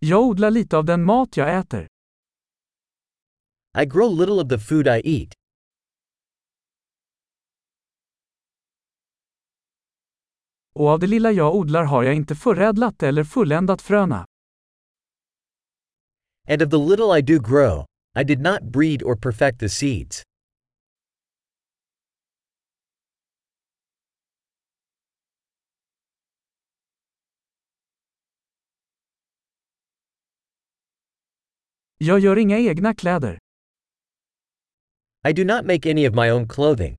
Jag odlar lite av den mat jag äter. I grow little of the food I eat. Och av det lilla jag odlar har jag inte förädlat eller fulländat fröna. And of the little I do grow, I did not breed or perfect the seeds. Jag gör inga egna kläder. I do not make any of my own clothing.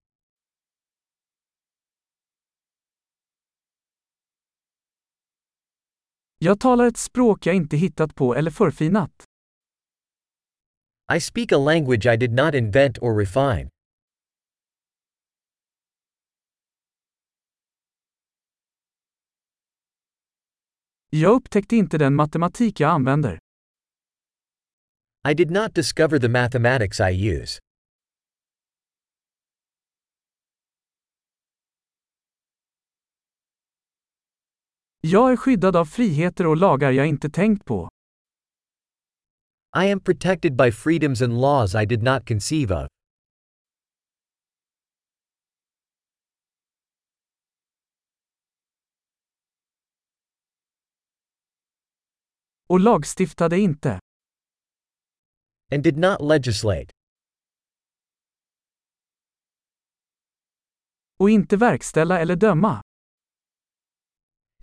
Jag talar ett språk jag inte hittat på eller förfinat. I speak a language I did not invent or refine. Jag upptäckte inte den matematik jag använder. I did not discover the mathematics I use. Jag är skyddad av friheter och lagar jag inte tänkt på. I am protected by freedoms and laws I did not conceive of. Och lagstiftade inte. And did not legislate. Och inte verkställa eller döma.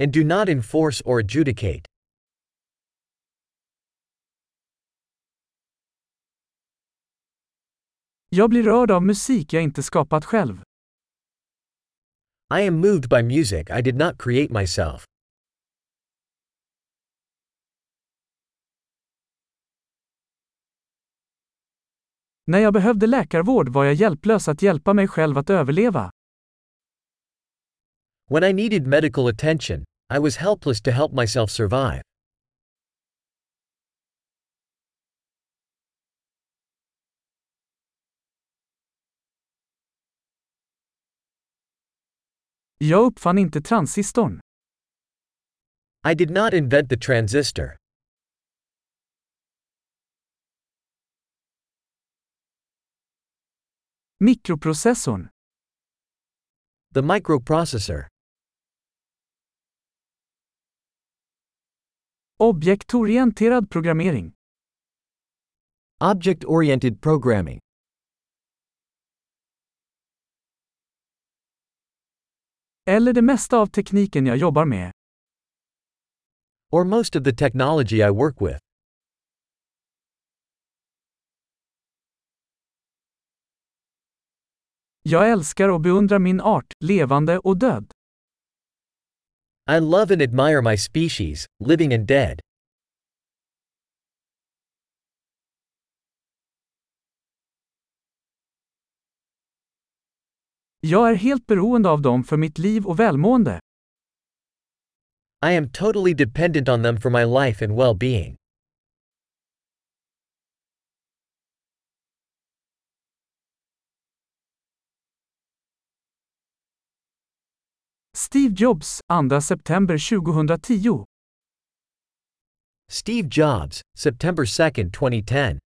And do not enforce or adjudicate. Jag blir rörd av musik jag inte skapat själv. I am moved by music I did not create myself. När jag behövde läkarvård var jag hjälplös att hjälpa mig själv att överleva. When I needed medical attention, I was helpless to help myself survive. Jag uppfann inte transistorn. I did not invent the transistor. Mikroprocessorn. The microprocessor. Objektorienterad programmering. Object oriented programming. Eller det mesta av tekniken jag jobbar med. Or most of the technology I work with. Jag älskar och beundrar min art, levande och död. I love and admire my species, living and dead. Jag är helt beroende av dem för mitt liv och välmående. I am totally dependent on them for my life and well Steve Jobs, 2 september 2010. Steve Jobs, September 2, 2010.